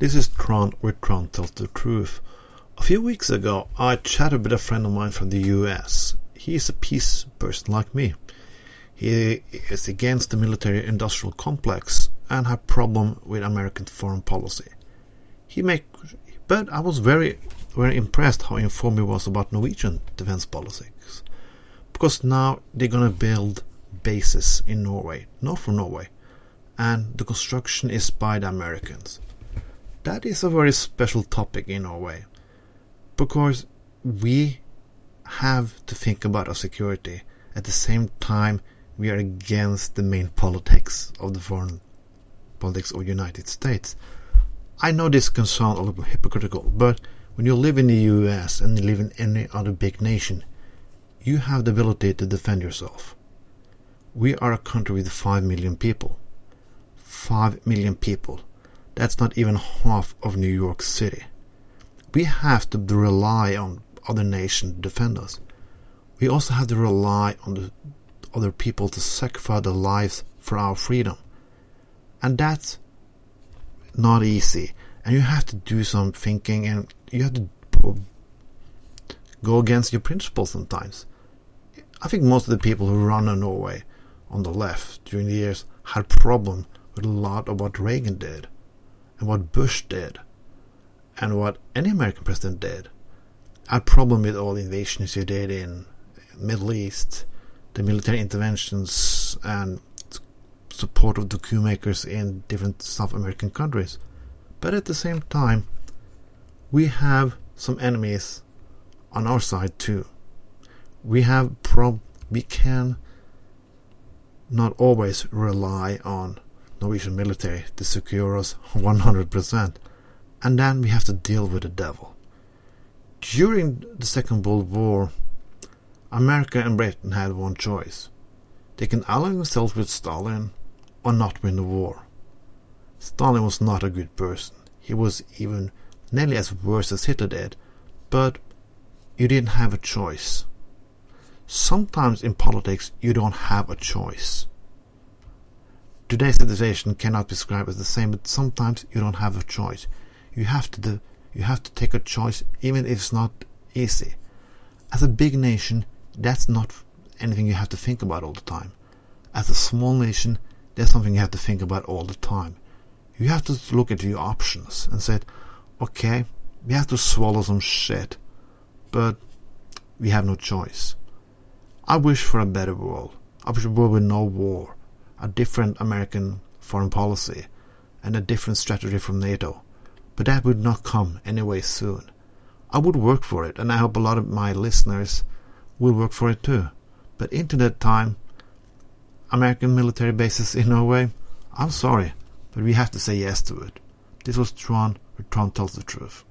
This is Trond with Trond Tells the Truth. A few weeks ago, I chatted with a friend of mine from the US. He is a peace person like me. He is against the military industrial complex and have problem with American foreign policy. He make, but I was very, very impressed how informed he was about Norwegian defense politics. Because now they're gonna build bases in Norway, north of Norway, and the construction is by the Americans. That is a very special topic in Norway, because we have to think about our security at the same time we are against the main politics of the foreign politics of the United States. I know this can sound a little hypocritical, but when you live in the US and you live in any other big nation, you have the ability to defend yourself. We are a country with 5 million people. 5 million people. That's not even half of New York City. We have to rely on other nations to defend us. We also have to rely on the other people to sacrifice their lives for our freedom. And that's not easy. And you have to do some thinking and you have to go against your principles sometimes. I think most of the people who run in Norway on the left during the years had problem with a lot of what Reagan did and what Bush did and what any American president did. I problem with all the invasions you did in Middle East the military interventions and support of the coup makers in different South American countries. But at the same time, we have some enemies on our side too. We have prob we can not always rely on Norwegian military to secure us 100%. And then we have to deal with the devil. During the Second World War, America and Britain had one choice. They can ally themselves with Stalin or not win the war. Stalin was not a good person. He was even nearly as worse as Hitler did, but you didn't have a choice. Sometimes in politics you don't have a choice. Today's civilization cannot be described as the same, but sometimes you don't have a choice. You have to do, you have to take a choice even if it's not easy. As a big nation, that's not anything you have to think about all the time. As a small nation, that's something you have to think about all the time. You have to look at your options and say, okay, we have to swallow some shit, but we have no choice. I wish for a better world. I wish a world with no war, a different American foreign policy, and a different strategy from NATO. But that would not come anyway soon. I would work for it, and I hope a lot of my listeners will work for it too. But into that time, American military bases in Norway, I'm sorry, but we have to say yes to it. This was Trond, where Trond tells the truth.